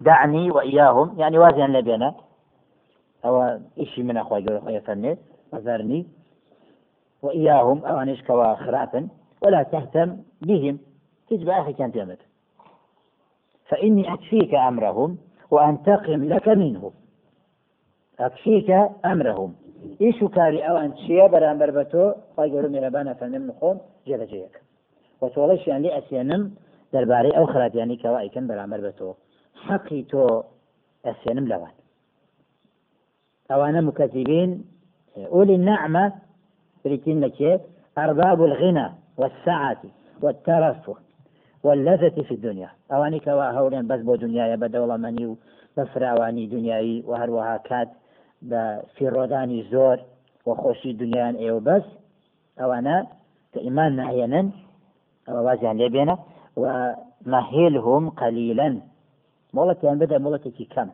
دعني وإياهم يعني وازن لبينا أو إشي من أخوي يقول يفرني وذرني وإياهم أو أنيش كوا ولا تهتم بهم. تجبع أخي كانت يمت فإني أكفيك أمرهم وأنتقم لك منهم. أكفيك أمرهم. إيش كاري أو أنت شيء برامبر بتو خايقولوا ميربانا فنم نخوم جل جيك وتولش يعني أسينم درباري أو خرات يعني كواي كان برامبر حقي تو أسينم لوان. أوانا مكذبين أولي النعمة بريتين أرباب الغنى والسعة والترفه واللذة في الدنيا. أواني كوا هولين بس بو دنيا بدولة مني بفراواني دنياي وهروها كات في روداني زور وخوشي دنيا ايو بس أوانا كإيمان نعينا أو وازيان لبينا ومهلهم قليلا أن بدأ مولتي كم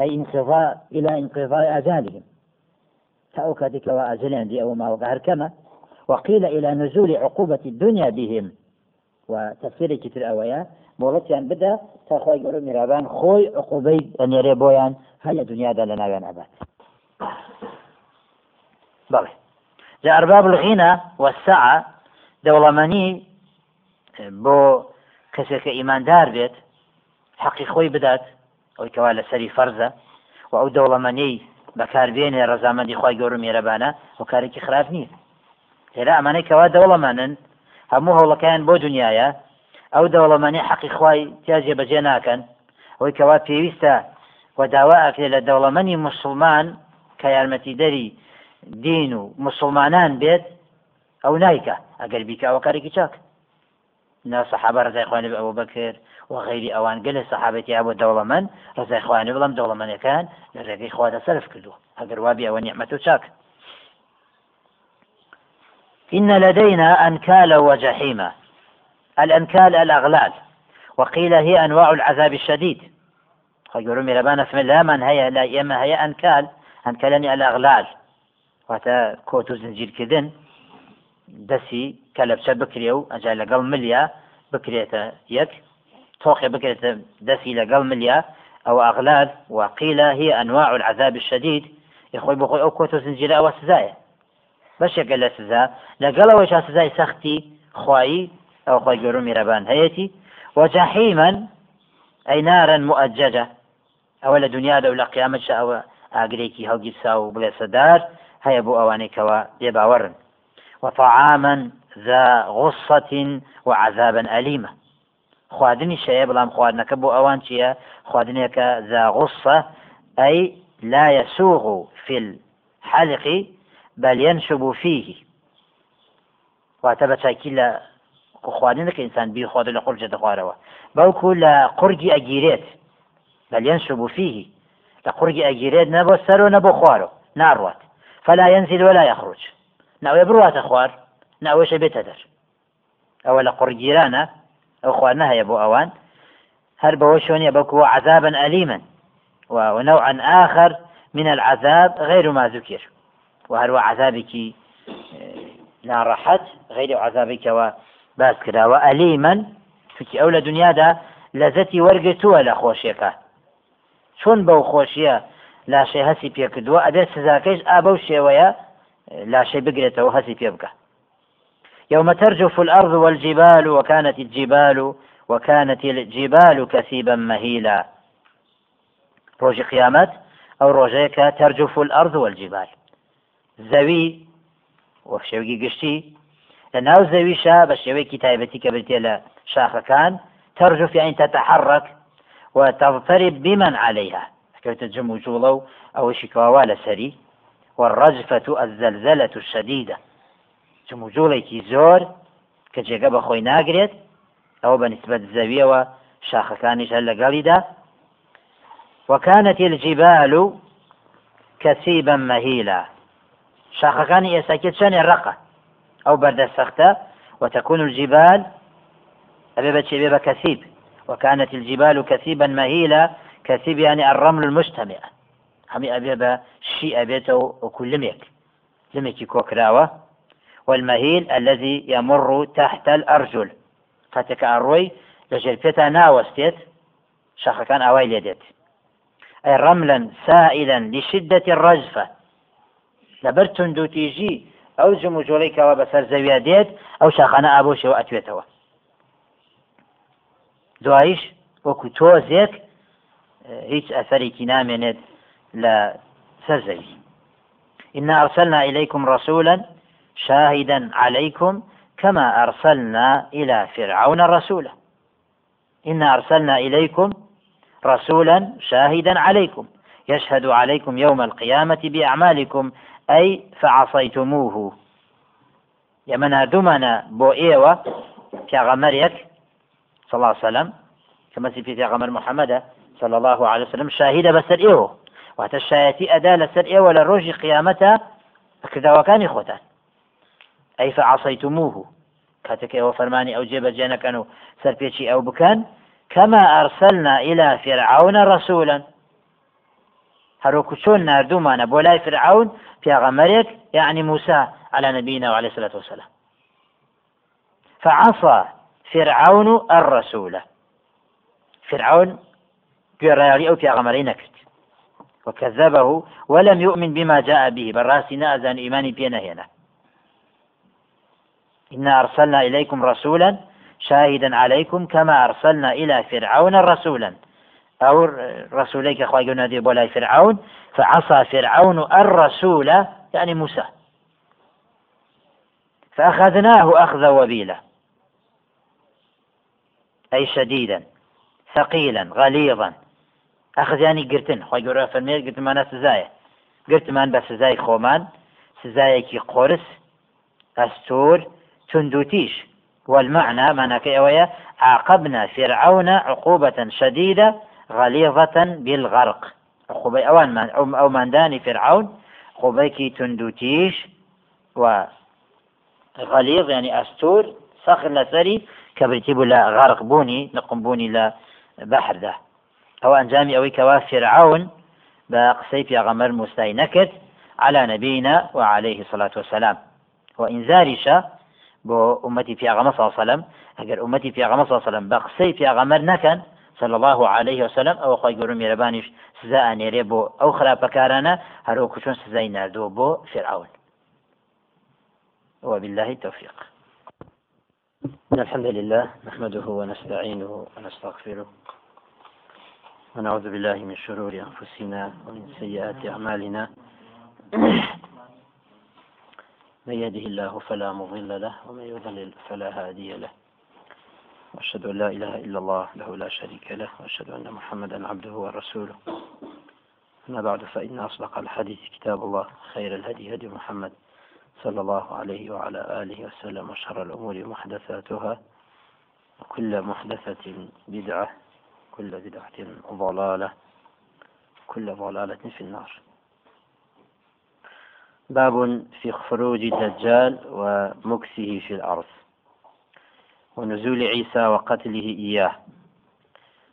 أي انقضاء إلى انقضاء أجالهم تأوكدك وأجلين دي أو ما وقهر كما وقيل إلى نزول عقوبة الدنيا بهم. وتفسير كتر أويا مولتيان بدا تاخوي يقولوا ميرابان خوي عقوبي أن يري بويان هيا دنيا دا لنا بيان أبات بلى جاء أرباب الغنى والسعة دولماني بو کەسێکە ئیماندار بێت حەقی خۆی بدات ئەوی کەوا لە سەری فەرزە و ئەو دەوڵەمەنەی بەکاربێنێ ڕزامەندی خی گەور و میێرەبانە و کارێکی خراپ نییە. هێرا ئەمانەی کەوا دەوڵەمانن هەموو هەوڵەکەیان بۆ دنیاە ئەو دەوڵەمانی حەقی خی تیاجێ بەجێ ناکەن. ئەوی کەوا پێویستە و داوا ئەکرێت لە دەوڵەمەنی مسلمان کە یارمەتی دەری دین و مسلمانان بێت ئەو نایکە ئەگەر بیکەوە کارێکی چاک. نا سەحابە ڕزای خوانێ ئەوە بکرد و غیری ئەوان گەلە سەحابەتی بۆ دەوڵەمەند ڕزای خوانێ بڵم دەوڵەمەنەکان لە ڕێگەی خوادا سەرف کردو ئەگەر وابی ئەوە نیعممە و چاک. إن لدينا أنكالا وجحيما الأنكال الأغلال. وقيل هي أنواع العذاب الشديد. خيروا ميربان اسم الله من هي لا يما هي أنكال. أنكالني الأغلال. واتا كوتو زنجير كذن دسي كلب بكري أو أجا لقل مليا. بكريتا يك توخي بكريتا دسي لقل مليا أو أغلال وقيل هي أنواع العذاب الشديد. يخوي بخوي أو كوتو زنجير أو سزايا. بەشێکە لە سزا لەگەڵەوەی سزای سەختی خوایی ئەو خۆی گەورە و میرەبان هەیەی وجحيما أي نارا مؤججة أو لدنيا دو لقيامة ئەوە ئاگرێکی هەڵگی سا و بڵێ سەدار هەیە بۆ ئەوانەی کەەوە دێباوەڕن وطعاما ذا غصة وعذابا أليمة. خواردنی شەیە بەڵام خواردنەکە بۆ ئەوان چییە؟ خواردنێکە ذا غصة أي لا يسوغ في الحلق بل ينشب فيه. واتە چاکی لە خواردنەکە ئینسان بی خواردە لە قورجە دەخوارەوە. بەڵکو ئەگیرێت بل ينشب فيه. لە قورگی ئەگیرێت نەبۆ سەر و نەبۆ خوارەوە ناڕوات. فلا ينزل ولا يخرج. ناوێ بڕاتە خوار ناوێشە بێتە دەر ئەوە لە قورگیرانە ئەو خواردنە هەیە بۆ ئەوان هەر بەوە عذابا أليما؟ ونوعا آخر من العذاب غير ما ذكر. وهروە عذابێکی ناڕەحەت غیری عذابێکەوە باس کراوە ئەلیمەن چونکی ئەو لە دنیادا لەزەتی وەرگتووە لە خۆشیەکە چۆن بەو خۆشیە لاشەی هەسی پێکردووە ئەبێت سزاکەش ئابە و شێوەیە لاشەی بگرێتەوە هەسی پێ بکە يوم ترجف الأرض والجبال وكانت الجبال وكانت الجبال كثيبا مهيلا. روج قيامت أو روجيك ترجف الأرض والجبال. زەوی وە شێوگی گشتی لە ناو زەویشە بە شێوەیەکی تایبەتی شاخەکان ترجف يعني تتحرك وتضطرب بمن عليها. كوتە جم و جوڵە و ئەوەشی کواوا لە سەری والرجفة الزلزلة الشديدة. جم و جوڵێکی زۆر کە جێگە بە خۆی ناگرێت ئەوە بە نسبت زەویەوە شاخەکانیش هەر لەگەڵیدا. وكانت الجبال كثيبا مهيلا. شاخەکانی ئێستاکێت چەندێ ڕقە؟ ئەو بەردەستەختە وتكون الجبال أبي بتشي كثيب وكانت الجبال كثيبا مهيلة كثيب يعني الرمل المجتمع. همي أبي شيء أبيته وكل لميك لميك كوكراوة والمهيل الذي يمر تحت الأرجل. فتك أروي لجل بيتا ناوستيت شاخەکان ئاوای لێ دێت ئەی ڕەملەن سائلەن لشدة الرجفة. لەبەر تونند و تیژی ئەو جم و جۆڵی کەەوە بەسەر زەویە دێت ئەو شاخانە ئابۆشەوە ئەتوێتەوە دوایش وەکو تۆزێک هیچ ئەثەرێکی نامێنێت لە إنا أرسلنا إليكم رسولا شاهدا عليكم كما أرسلنا إلى فرعون رسولا. إنا أرسلنا إليكم رسولا شاهدا عليكم. يشهد عليكم يوم القيامة بأعمالكم أي فعصيتموه. يمنا دمنا بو إيوة غمريك صلى الله عليه وسلم كما في غمر محمد صلى الله عليه وسلم شاهد بسر إيوه واتە شایەتی ئەدا لەسەر ئێوە لە ڕۆژی قیامەتە کرداوەکانی خۆتان ئەی فعصيتموه کاتێک ئێوە فەرمانی ئەو جێبەجێ نەکەن و سەرپێکی ئەو بکەن كما أرسلنا إلى فرعون رسولا. هەروکو چۆن نردومانە بۆ لای فرعون يعني موسى على نبينا وعليه الصلاة والسلام. فعصى فرعون الرسول. فرعون گوێڕایالی ئەو پیاغەمەرەی نەکرد وكذبه ولم يؤمن بما جاء به. بالراس نازن إيماني بينا هنا إنا أرسلنا إليكم رسولا شاهدا عليكم كما أرسلنا إلى فرعون رسولا. أو رسوليك أخوة نادي بولاي فرعون فعصى فرعون الرسول يعني موسى. فأخذناه أخذ وبيلة أي شديدا ثقيلا غليظا. ئەخزیانی گرتن خۆی گەورە فەرمێت گرتمانە سزایە گرتمان بە سزای خۆمان سزایەکی قرس ئەستور تندوتیش والمعنى معناك أويا عاقبنا فرعون عقوبة شديدة غليظة بالغرق. عقوبة أوان من أو منداني فرعون عقوبيكي تندوتيش. وغليظ يعني أستور صخر لسري كبرتيب لا غرق بوني نقم بوني لا بحر ده. أو أنجامي أوي كوا فرعون بقصي في غمر موسى نكت على نبينا وعليه الصلاة والسلام. وإنذارشا بو أمتي في غمر صلى الله عليه وسلم أجر أمتي في غمر صلى الله عليه وسلم أو خوي قرم يربانش سزاء نيري بو أو خراب كارنا هرو كشون سزاء ناردو بو فرعون. وبالله التوفيق. الحمد لله نحمده ونستعينه ونستغفره ونعوذ بالله من شرور أنفسنا ومن سيئات أعمالنا. من يهده الله فلا مضل له ومن يضلل فلا هادي له. وأشهد أن لا إله إلا الله له لا شريك له وأشهد أن محمدا عبده ورسوله. أما بعد فإن أصدق الحديث كتاب الله خير الهدي هدي محمد صلى الله عليه وعلى آله وسلم وشر الأمور محدثاتها وكل محدثة بدعة كل بدعة ضلالة كل ضلالة في النار. باب في خروج الدجال ومكسه في الأرض ونزول عيسى وقتله إياه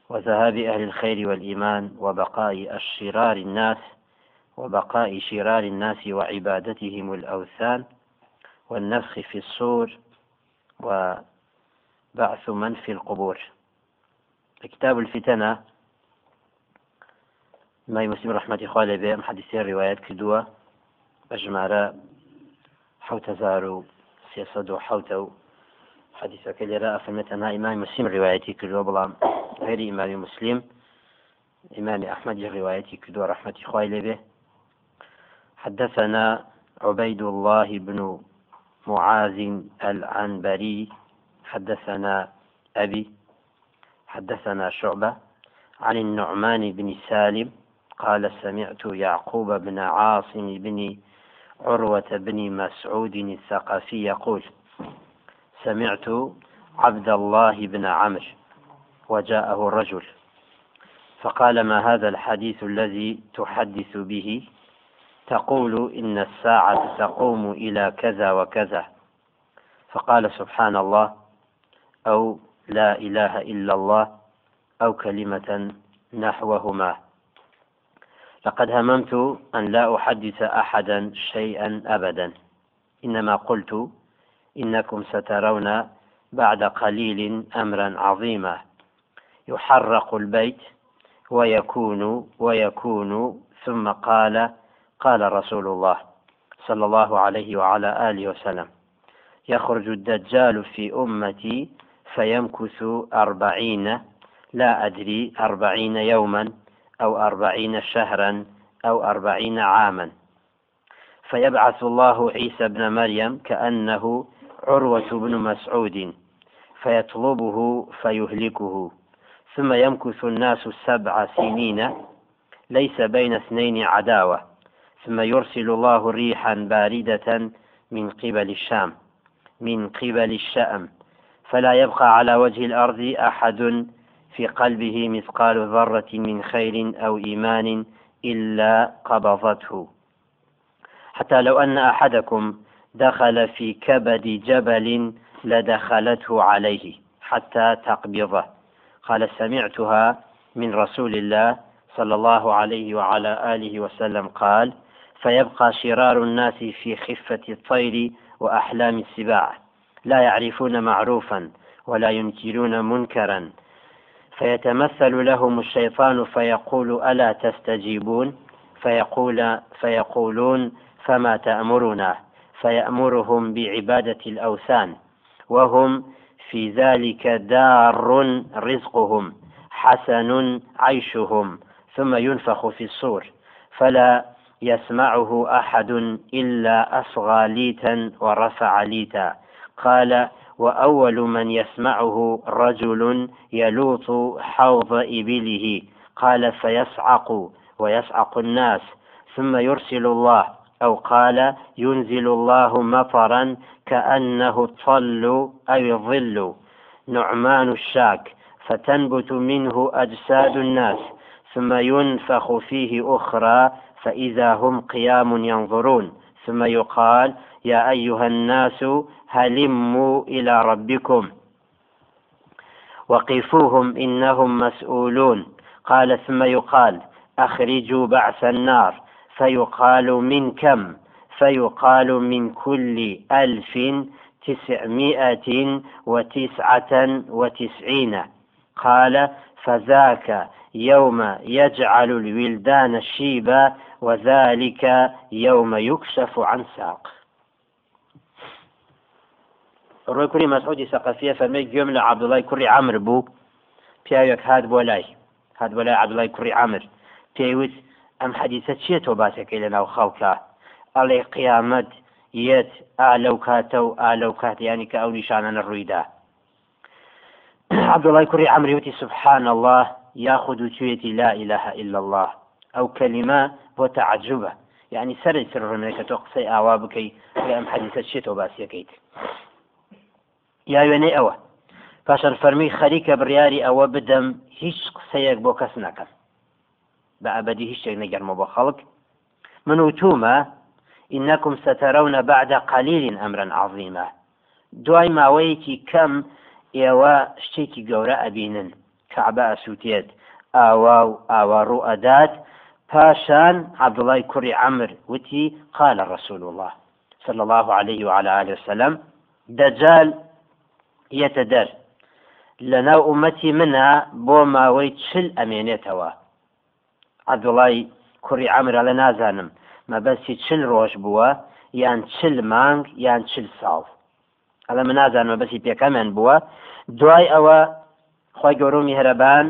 وذهاب أهل الخير والإيمان وبقاء الشرار الناس وبقاء شرار الناس وعبادتهم الأوثان والنفخ في الصور وبعث من في القبور. كتاب الفتنة ما مسلم رحمة خالي به أم حديثي الروايات كدوة بجمارة حوت زارو سيصد حوت حديثك اللي رأى فمتنا إمام مسلم روايتي كدوة بلام غير إمام مسلم. إمام أحمد روايتي كدوة رحمة خالي به حدثنا عبيد الله بن معاذ العنبري. حدثنا أبي. حدثنا شعبة. عن النعمان بن سالم. قال سمعت يعقوب بن عاصم بن عروة بن مسعود الثقفي يقول سمعت عبد الله بن عمرو وجاءه الرجل فقال ما هذا الحديث الذي تحدث به؟ تقول إن الساعة تقوم إلى كذا وكذا. فقال سبحان الله أو لا إله إلا الله أو كلمة نحوهما. لقد هممت أن لا أحدث أحدا شيئا أبدا. إنما قلت إنكم سترون بعد قليل أمرا عظيما. يحرق البيت ويكون ويكون ثم قال قال رسول الله صلى الله عليه وعلى آله وسلم يخرج الدجال في أمتي فيمكث أربعين لا أدري أربعين يوما. أو أربعين شهرا أو أربعين عاما. فيبعث الله عيسى ابن مريم كأنه عروة بن مسعود فيطلبه فيهلكه. ثم يمكث الناس سبع سنين ليس بين اثنين عداوة. ثم يرسل الله ريحا باردة من قبل الشام من قبل الشأم. فلا يبقى على وجه الأرض أحد في قلبه مثقال ذرة من خير أو إيمان إلا قبضته. حتى لو أن أحدكم دخل في كبد جبل لدخلته عليه حتى تقبضه. قال سمعتها من رسول الله صلى الله عليه وعلى آله وسلم قال فيبقى شرار الناس في خفة الطير وأحلام السباع. لا يعرفون معروفا ولا ينكرون منكرا فيتمثل لهم الشيطان فيقول ألا تستجيبون؟ فيقول فيقولون فما تأمرنا؟ فيأمرهم بعبادة الأوثان وهم في ذلك دار رزقهم حسن عيشهم ثم ينفخ في الصور. فلا يسمعه أحد إلا أصغى ليتا ورفع ليتا. قال وأول من يسمعه رجل يلوط حوض إبله قال فيصعق ويصعق الناس ثم يرسل الله أو قال ينزل الله مطرا كأنه الطل أو الظل. نعمان الشاك فتنبت منه أجساد الناس ثم ينفخ فيه أخرى فإذا هم قيام ينظرون ثم يقال يا أيها الناس هلموا إلى ربكم وقفوهم إنهم مسؤولون. قال ثم يقال أخرجوا بعث النار. فيقال من كم؟ فيقال من كل ألف تسعمائة وتسعة وتسعين. قال فذاك يوم يجعل الولدان الشيبا وذلك يوم يكشف عن ساق. ڕۆی کوری مەسعودی سەقفیە فەرمی گوێم لە عبدوڵای کوڕی عمر بوو پیاوێک هات بۆ لای هات بۆ لای عبدوڵای کوڕی عمر پێیوت ئەم حەدیسە چییە تۆ باسەکەی لە ناو خەڵکە ئەڵێ قیامەت یەت ئا لەو کاتە و ئا لەو کاتیانی کە ئەو نیشانە ڕوویدا. عبدوڵای کوڕی عمریوتی سبحان الله یاخود و توێتی لا إله إلا الله ئەو کەلیمە بۆ تعجبە یعنی سەری سر ڕێنێک کە تۆ قسەی ئاوا بکەی ئەم حەدیسە چێتەوە باسیەکەیت؟ یا وێنەی ئەوە. پاشان فەرمی خەریکە بڕیاری ئەوە بدەم هیچ قسەیەک بۆ کەس نەکەم. بە ئەبدی هیچ شتێک نەگەرمە بۆ خەڵک. من وتومە إنكم سترون بعد قليل أمرا عظيما. دوای ماوەیەکی کەم ئێوە شتێکی گەورە ئەبینن. کەعبە ئەسووتێت ئاوا و ئاوا ڕوو ئەدات. پاشان عبدڵای کوڕی عمر وتی قال رسول الله صلى الله عليه وعلى آله وسلم دجال یەتە دەر. لە ناو ئومەتی منە بۆ ماوەی چل ئەمێنێتەوە. عەبدوڵای کوڕی عەمرە لە نازانم. مەبەستی چل ڕۆژ بووە یان چل مانگ یان چل ساڵ. ئەلە من نازانمە بەسی پێکەمێن بووە. دوای ئەوە خۆی گەورۆمی هەرەبان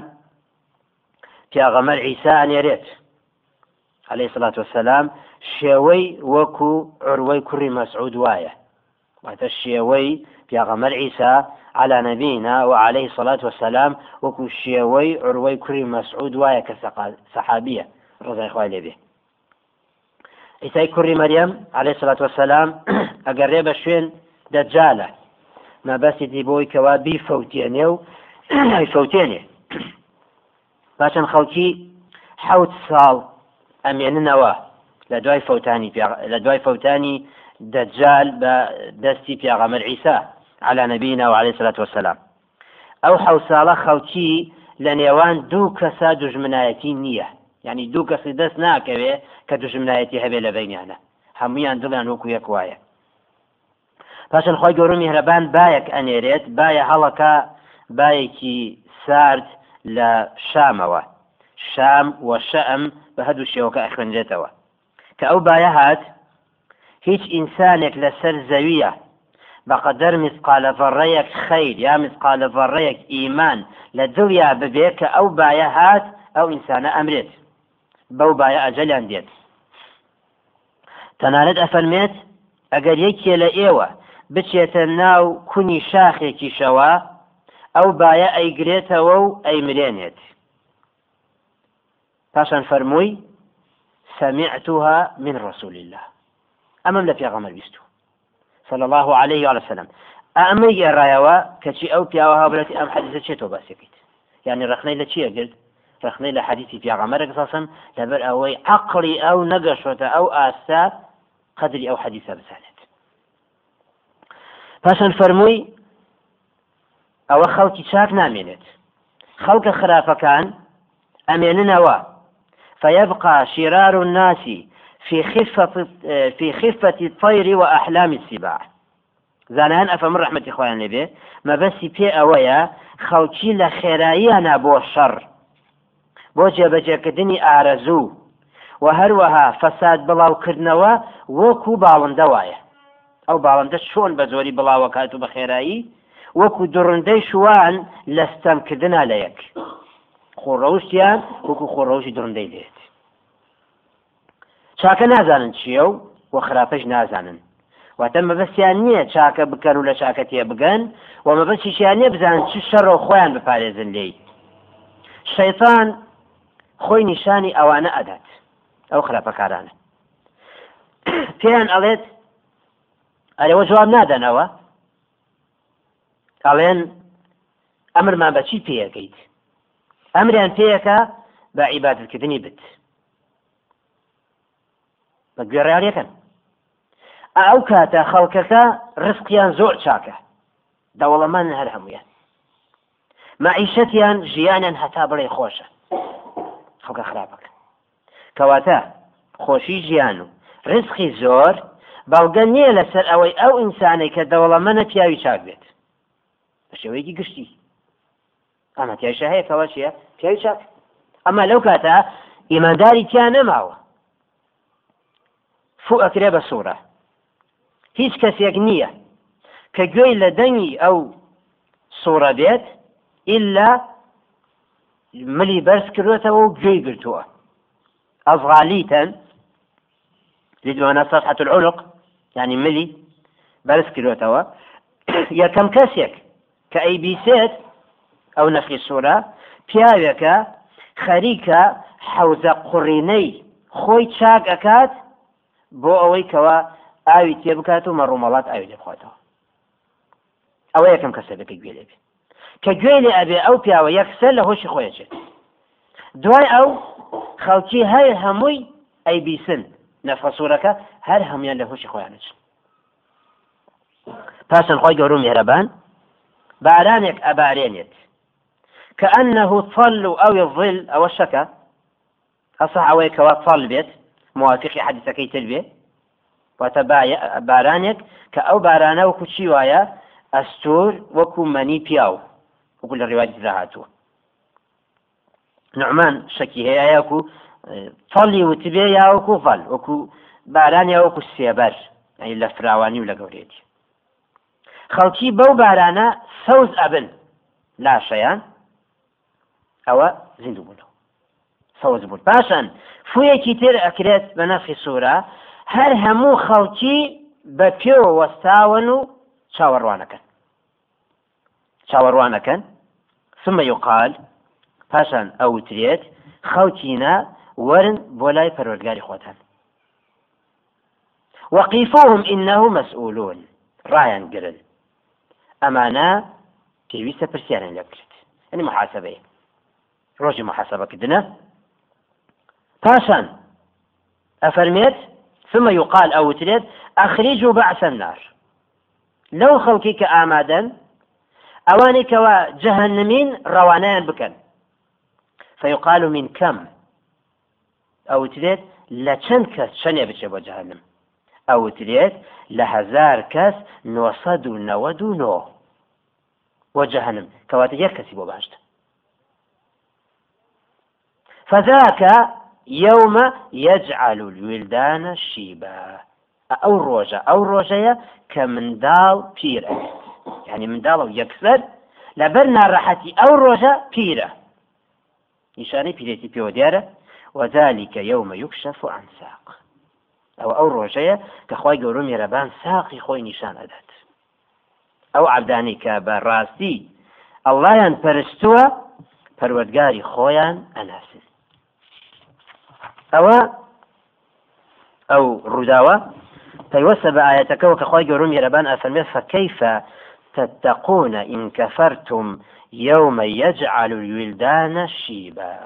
پیاغەمەر عیسا ئەنێرێت. عليه الصلاة والسلام شێوەی وەکو عروەی کوڕی مەسعود وایە. واتە شێوەی پیاغەمەر عیسا على نبينا وعليه الصلاة والسلام وكو شيوي عروي كري مسعود وايا كصحابية رضي الله به عیسای کوڕی مەریەم عليه الصلاة والسلام ئەگەڕێ بە شوێن دەجالە مەبەسی دی بۆی کەوا بیفەوتێنێ و فەوتێنێ باشن خەڵکی حوت ساڵ ئەمێننەوە لە دوای فەوتانی لە دوای فەوتانی دەجال دەستی پیاغەمەر عیسا. على نبينا وعليه الصلاة والسلام. ئەو حوساڵە خەڵکی لە نێوان دوو کەسا دژمنایەتی نییە. یعنی دوو کەسی دەست ناکەوێ کە دژمنایەتی هەبێ لە بینیانە. هەمویان دڵیان وەکو یەک وایە پاشن خۆی گەورە میهرەبان بایەک ئەنێرێت باە هەڵەکە باەکی سارد لە شامەوە. شام و شەم بە هەدوو شێوەکە ئەخنجێتەوە کە ئەو باە هات هیچ ئینسانێک لەسەر زەویە بەقەدەر مسقالە ڤڕەیەک خەیر یا مسقالە ڤڕەیەک ئیمان لە دڵیا ببێ کە ئەو باە هات ئەو ئینسانە ئەمرێت بەو باە ئەجەلیان دێت تەنانەت ئەفەرمێت ئەگەر یەکێ لە ئێوە بچێتە ناو کونی شاخێکیشەوە ئەو باە ئەیگرێتەوە و ئەیمرێنێت پاشان فەرمووی سمعتها من رسول الله. ئەمەم لە پێغەمەر بیستو صلى الله عليه وسلم. ئەمە گێڕایەوە کەچی ئەو پیاوە هاوڵەتی ئەم حەدیثە چێتەوە باسیەکەیت یعنی ڕخنەی لە چیە گرت ڕخنەی لە حەدیثی پیاغەمەرە ساسم لەبەر ئەوەی عقلی ئەو نەگەشتە ئەو ئاستا قدری ئەو حەدیثە بزانێت پاشان فەرمووی ئەوە خەڵکی چاک نامێنێت. خەڵکە خراپەکان ئەمێننەوە. فيبقى شرار الناس في خفة في خفة الطير وأحلام السباع. زانان ئەفەم ڕحمەتی خۆیان لێبێ مەبەستی پێ ئەوەیە خەڵکی لە خێراییانە بۆ شەڕ بۆ جێبەجێکردنی ئارەزوو و هەروەها فەساد بڵاوکردنەوە وەکو باڵندە وایە ئەو باڵندە چۆن بە زۆری بڵاوە کات و بە خێرایی وەکو دوڕندەی شوان لە ستەمکردنا لە یەک خۆڕەوشیان وەکو خۆڕەوشی دڕندەی لێت چاکە نازانن چییە و وە خراپەش نازانن. واتە مەبەستیان نییە چاکە بکەن و لە چاکە تێ بگەن و مەبەستیشیان نییە بزانن چی شەڕە خۆیان بپارێزن لێی. شەیطان خۆی نیشانی ئەوانە ئەدات ئەو خراپەکارانە. پێیان ئەڵێت ئەرەوە جواب نادەنەوە. ئەڵێن ئەمرمان بەچی پێەکەیت ئەمریان پێیەکە بە عیبادکردنی بت. بە گوێڕیارەکەن ئەو کاتە خەڵکەکە ڕستقیان زۆر چاکە. دەوڵەمان هەر هەمویان معیشەتیان ژیانیان هەتا بڵێ خۆشە. خەڵکە خراپەکە. کەواتە خۆشی ژیان و ڕزقی زۆر بەڵگە نییە لەسەر ئەوەی ئەو ئینسانەی کە دەوڵەمەنە پیاوی چاک بێت. شێوەیەکی گشتی. ئەمە تیاشە هەیە کەەوە چیە پیاوی چاک. ئەمە لەو کاتە ئیمانداری تیان نەماوە. فو هیچ کەسێک نییە کە گوێی لە دەنگی ئەو سوورە بێت ئللا ملی بەرز کردوێتەوە و گوێی گرتووە ئەزغالیتەن لدوانا صفحة العنق يعني ملي بەرز کردوێتەوە یەکەم کەسێک کە ئەی بیسێت ئەو نەخی سوورە پیاوێکە خەریکە حەوزە قوڕینەی خۆی چاک ئەکات بۆ ئەوەی کەوە ئاوی تێ بکات و مەڕوومەڵات ئاوی لێ بخواتەوە. ئەوە یەکەم کەسە دەکە گوێ لێبێ کە گوێ لێ ئەبێ ئەو پیاوە یەکسەر لە هۆشی خۆیەچێت دوای ئەو خەڵکی هەر هەمووی ئەی بیسن نەفەسوورەکە هەر هەمویان لە هۆشی خۆیانچ پاشان خۆی گەورە مێرەبان بارانێک ئەبارێنێت. کە ئەنه طل ئەو الظل ئەوە شەکە ئەسا ئەوەی کەوا طل بێت موافقی حەدیثەکەی تر بێ. واتە بارانێک کە ئەو بارانە وەکو چی وایە؟ ئەستور وەکو مەنی پیاو وەکو لە ڕێواتی هاتووە نعمان شەکی هەیە یاکو فەڵی وتبێ یا وەکو فەل وەکو بارانیا وەکو سێبەر لە فراوانی و لە گەورێتی خەڵکی بەو بارانە سەوز ئەبن. لاشەیان ئەوە زیندوو بوون. سەوز بوون. پاشان فویەکی تر ئەکرێت بە نەفی سوورە هەر هەموو خەڵکی بە پێوە وەستاون و چاوەڕوانەکەن. چاوەڕوانەکەن. ثم يقال پاشان ئەوترێت خەڵکینە ورن بۆ لای پەروەرگاری خۆتان. وقیفوهم إنه مسؤولون. ڕایان گرن. ئەمانە پێویستە پرسیارن لە بکرێت. ئەنی محاسبەیە ڕۆژی محاسبەکردنە. پاشان ئەفەرمێت ثم يقال أو تريد أخرجوا بعث النار. لو خلقي كآمادا أواني كوا جهنمين روانان بكن فيقال من كم؟ أو تريد لچند کەس چەندێ بچێ بۆ جەهنم ئەو ترێت لە هزار کەس نۆسەد و نەوەد و نۆ بۆ کەواتە یەک کەسی بۆ باشتە فذاك يوم يجعل الولدان شيبا ئەو ڕۆژە ئەو ڕۆژەیە کە منداڵ پیر يعني منداڵ و یەکسەر لەبەر ناڕەحەتی ئەو ڕۆژە پیرە. نیشانەی پیرێتی پێوە دیارە وذلك يوم يكشف عن ساق ئەو ئەو ڕۆژەیە کە خی گەورە میێرەبان ساقی خۆی نیشان ئەدات ئەو عبدانی کە بە ڕاستی ئەڵلایان پەرستووە پەروەردگاری خۆیان ئەناسن ئەوە ئەو ڕووداوە پەیوەستە بە ئاەتەکەەوە کە خی گەورم یێرەبان ئەفەرمێت فكيف تتقون إن كفرتم يوم يجعل الولدان شيبا؟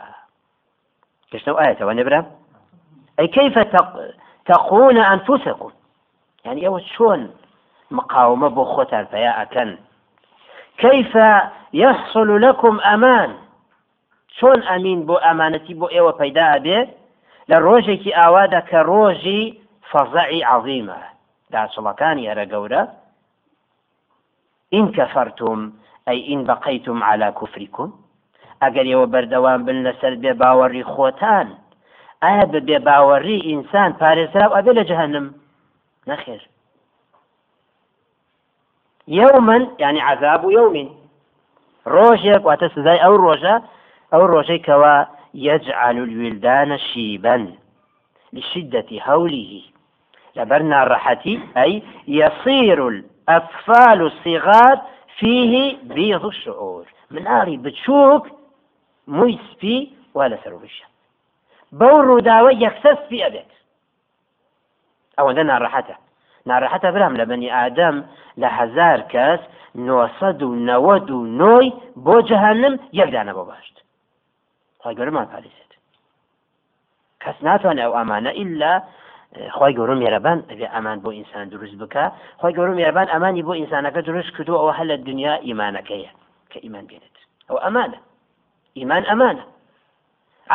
كشنو آية ونبرا أي كيف تقون أنفسكم؟ يعني أول شون مقاومة بخوتا فيا أكن كيف يحصل لكم أمان؟ شون أمين بو أمانتي بو إيوة بيدا به لروجك آوادا كروجي فەزعی عظیمە. داچڵەکانی ئەرە گەورە. ئین کەفەرتم ئەی ئین بەقەیتم على کوفریکم ئەگەر ئێوە بەردەوام بن لەسەر بێ باوەڕی خۆتان ئایا بە بێ باوەڕی ئینسان پارێزراو ئەبێ لە جەهنم؟ نەخێر. يوما يعني عذاب يوم ڕۆژێک واتە سزای ئەو ڕۆژە ئەو ڕۆژەی کەوا يجعل الولدان شيبا لشدة هوله. لبرنا الرحتي أي يصير الأطفال الصغار فيه بيض الشعور. من آري بتشوك مويسبي ولا سروشة بور داوي يكسس في أبيت أو ده نارحته نارحته برام لبني آدم لهزار كاس نوصد و نود نوي بو جهنم يقدانا بباشت قرر ما پالیست کەس ناتوانێت ئەو ئەمانە ئللا خی گەورم میێرەبان ئەبێ ئەمان بۆ ئینسان دروست بکە. خی گەورم میێرەبان ئەمانی بۆ ئینسانەکە دروست کردو ئەوە هەل لە دنیا ئیمانەکەیە کە ئیمان بێنێت. ئەو ئەمانە. ئیمان ئەمانە.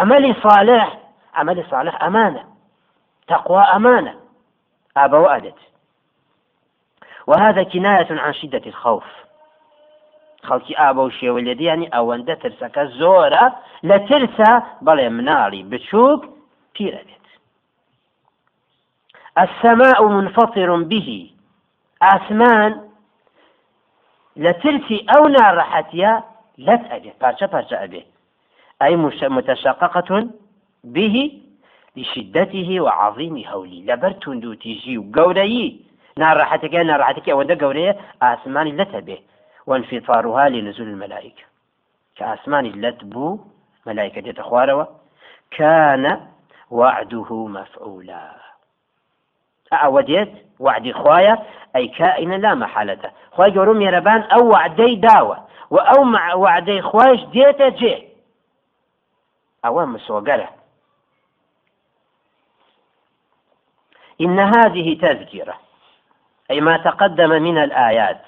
عملی صالح عملی صالح ئەمانە. تقوى أمانة أبا وأدت وهذا كناية عن شدة الخوف. خەڵکی ئابە و شێوەلێدی ینی ئەوەندە ترسەکە زۆرە لە ترسە بەڵێ مناڵی بچووک پیرە بێت. السماء منفطر به. ئاسمان لە ترسی ئەو ناڕەحەتە لەت ئەبێ پارچە پارچە ئەبێ. ئەی لشدته وعظيم هولي لبر تندو تيجي وقوري ناڕەحەتەکە ناڕەحەتەکە ئەوەندە گەورەیە ئاسمانی لەتە بێ وانفطارها لنزول الملائكة. كأسمان لت بو ملائكة تتخواروا كان وعده مفعولا. أعوديت وعد خوايا أي كائن لا محالة. خوايا جورم يربان أو وعدي داوة وأو مع وعدي خوايش ديتا جي. أو مسوقرة. إن هذه تذكرة أي ما تقدم من الآيات.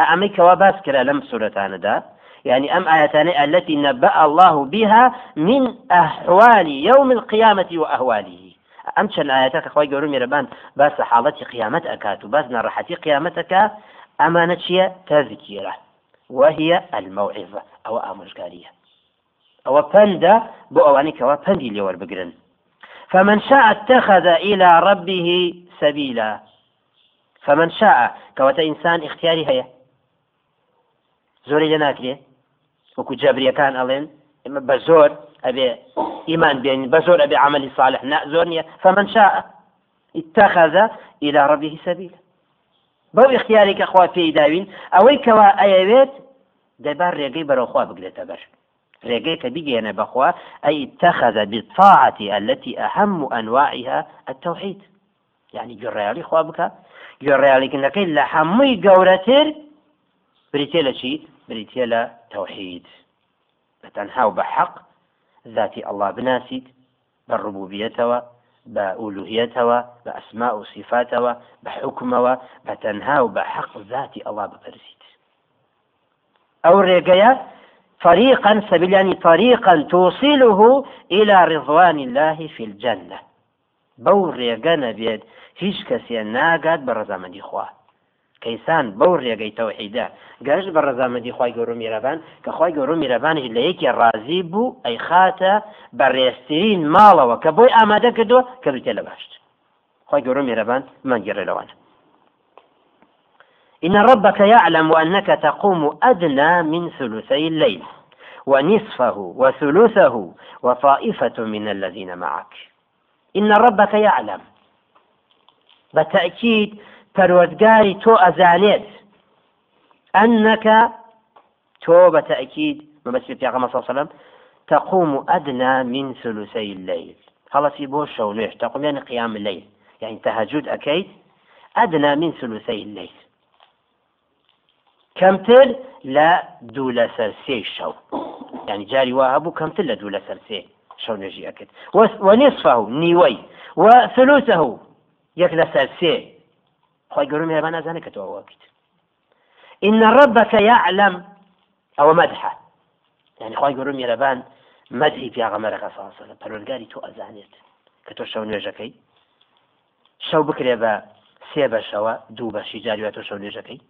أعميك وباسكرة لم سورة دا يعني أم آيتان التي نبأ الله بها من أحوال يوم القيامة وأهواله. أم شن آياتك خوي قولوا ميربان بس حالتي قيامة أكات بس نرحتي قيامتك أمانة تذكيرة وهي الموعظة أو أمشقارية أو بندا بو أواني كوا بندي اللي بقرن. فمن شاء اتخذ إلى ربه سبيلا. فمن شاء كوتا إنسان اختياري هي زۆری لە ناکرێ وەکو جەبریەکان ئەڵێن ئمە بە زۆر ئەبێ ئیمان بێن بە زۆر ئەبێ عملی صالح نا زۆر نییە. فمن شاء. اتخذ إلى ربه سبيلا. بەو اختیارێکە خوا پێی داوین ئەوەی کەوا ئەیەوێت دەبار ڕێگەی بەرەوخوا بگرێتە بەر. ڕێگەی کە بگەێنە بەخوا ئەی اتخذ بالطاعة التي أهم أنواعها التوحيد. يعني جڕیالی خوا بکە. گوێڕیالیکردنەکەی لە هەمووی گەورەتر بریتێ لە چی؟ بریتە لە تەوحید بە تەنها و بە حەق ذاتی ئەله بناسیت بە ڕبوبیەتەوە بە ئولوهیەتەوە بە ئەسما و سیفاتەوە بپەرسیت ئەو ڕێگەیە طريقا سبيل طريقا توصله إلى رضوان الله في الجنة. بو نەبێت هیچ کەسێ ناگات بە ڕزامەندی خوا کەیسان بەو ڕێگەی تەوحیدا گەشت بە ڕزامەدی خی گەور میرەبان کە خی گەور میرەبانش لە یەکی ڕازی بوو ئەی خاتە بە ڕێستترین ماڵەوە کە بۆی ئامادە کردو کە بتێ لە باشت. خی گەور میرەبان مەگەڕێ لەوانە. إن ربك يعلم أنك تقوم أدنى من ثلثي الليل ونصفه وثلثه وطائفة من الذين معك. إن ربك يعلم. بتأكيد پەروەردگاری تۆ ئەزانێت ئەنەکە تۆ بە تەئکید مەبەستی پیاغەمە سەلم تقوم أدنى من ثلثي الليل خلصي بو شو ليش تقوم يعني قيام الليل يعني تهجد أكيد أدنى من ثلثي الليل كمتر لا دولة سرسي شو. يعني جاري وهبو كمتر لا دولة سرسي شو نجي أكيد ونصفه نيوي وثلثه يكلا سرسي خی گەورم هێبان نازانێت کە إن ربك يعلم أو مدحة يعني خواهي قولوا ميربان مدحي في أغمرك صلى الله عليه وسلم پەروەرگاری تۆ ئەزانێت کە تۆ شەو نوێژەکەی شەو بکرێ بە سێ بەشەوە دوو بەشی جاری وای تۆ شەو نوێژەکەی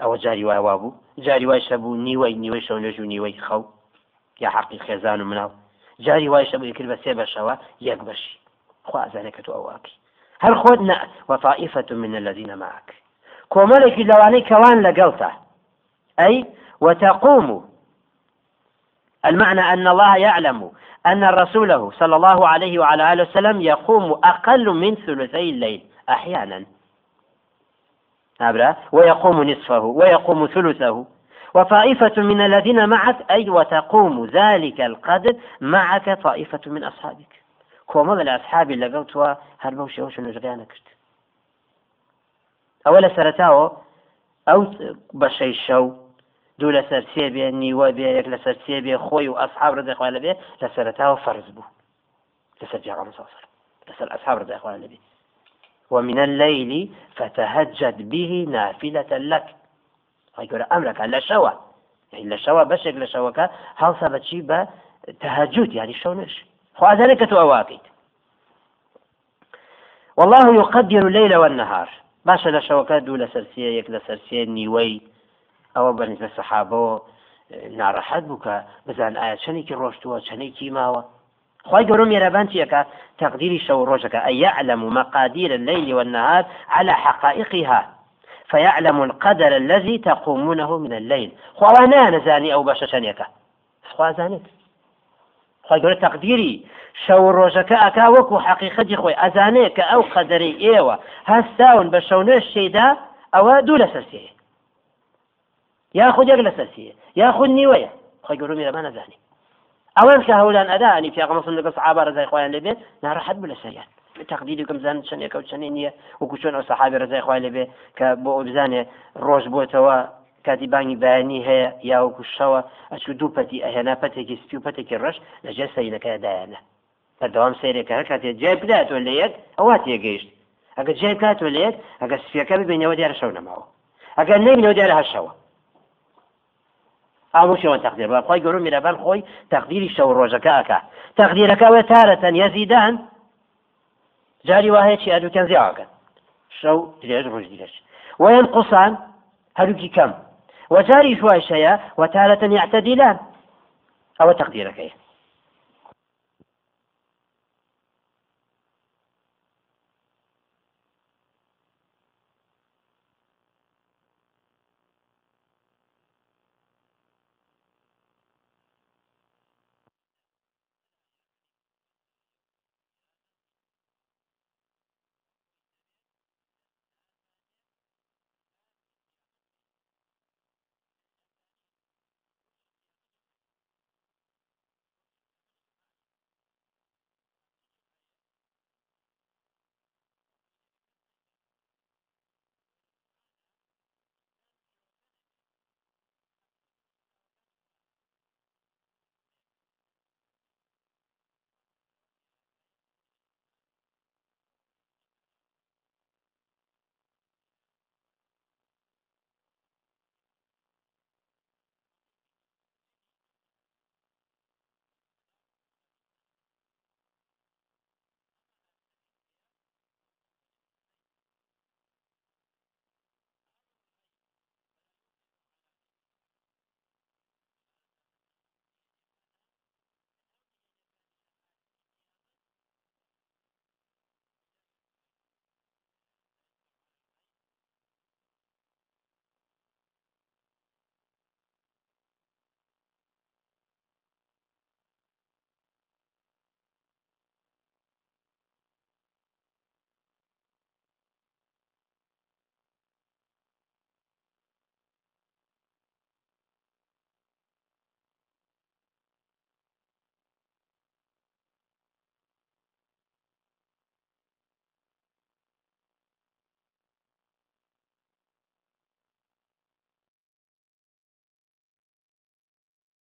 ئەوە جاری وای وا بوو جاری وای شەبوو نیوەی نیوەی شەو نوێژ و نیوەی خەو یا حەقی خێزان و مناڵ جاری وای شەبوو کرد بە سێ بەشەوە یەک بەشی خوا ئەزانێت کە تۆ ئەوواکی هل خود وطائفة من الذين معك. كوملك لواني كوان لقلته أي وتقوم. المعنى أن الله يعلم أن رسوله صلى الله عليه وعلى آله وسلم يقوم أقل من ثلثي الليل أحيانا. أبرا ويقوم نصفه ويقوم ثلثه. وطائفة من الذين معك أي وتقوم ذلك القدر معك طائفة من أصحابك. کۆمەڵە لە ئەسحابی لەگەڵ تووە هەر بەو شێوەش نوێژەکەیانە کرد ئەوە لە سەرتاوە ئەو بەشەی شەو دوو لە سەر سێ بێ نیوە بێ یەک لە سەر سێ بێ خۆی و ئەسحاب ڕدەخوا لەبێ لە سەرتاوە فەرز بوو لەسەر جاغام ساسر لەسەر ئەسحاب ڕدەخوا لەبێ ومن الليل فتهجد به نافلة لك. يقول أمرك لا شوى. يعني لا شوى بشك لا شوى هل سبتشي بتهجد يعني خوازانك تؤواكيت والله يقدر الليل والنهار. باشە لە شەوەکە دوو لە سەرسیە یەک لە سەرسیە نیوەی ئەوە بەنیزە سەحابەوە ناڕەحەت بوو کە بزان ئایا چەندێکی ڕۆشتووە چەندێکی ماوە خی گەورم میێرەبان چیەکە تقديري شو ڕۆژەکە أن يعلم مقادير الليل والنهار على حقائقها. فيعلم القدر الذي تقومونه من الليل. خوانا نزاني أو باشا شنيكا خوازانت خۆی تەقدیری. شەو ڕۆژەکە ئەکا وەکو حقیقەتی خۆی ئەزانەیە کە ئەو قەدەری ئێوە هەستاون بە شەونێ شێدا ئەوە دوو لە سەرسیە یاخود یەک لە سەرسیە یاخود نیوەیە. خۆی گەورمی لەمان نەزانی. ئەوەن کە هەولان ئەدانی پیاغمەسن لەگە سعابە ڕزای خۆیان لێبێ ناڕەحەت بە لە سەریان. تقدیری کەم زان چەندێکە و چەندێ نییە وەکو چۆن ئەو سەحابی ڕزای خۆی لێبێ کە بۆ ئەو بزانێ ڕۆژ بۆتەوە کاتی بانگی بەیانی هەیە یاوەکو شەوە ئەچ دوو پەتی ئەهێنا پەتێکی سپی و پەتێکی ڕەش لەجێ سەینەکەدایانە بەردەوام سیرێکە هەر کاتێ جێ بداتۆ لە یەک ئەوە تێگەیشت ئەگە جێ کاتۆ یەک ئەگە سپیەکە ببینەوە دیارە شەو نەماوە ئەگەر نبینەوە دیارە هەشەوە ئاموشەوە تەقدیر بە خۆی گەورم میرەبان خۆی تەقدیری شەو ڕۆژەکە ئەکا تەقدیرەکەوە تارەتەن یەزیدان جاری وهەیە چی ئەدوکەن زیاواکەن شەو درێژ ڕۆژ دیرەش وەیان قوسان هەروکی کەم وجاري شوي شيء وتارة يعتدلان أو تقديرك إيه.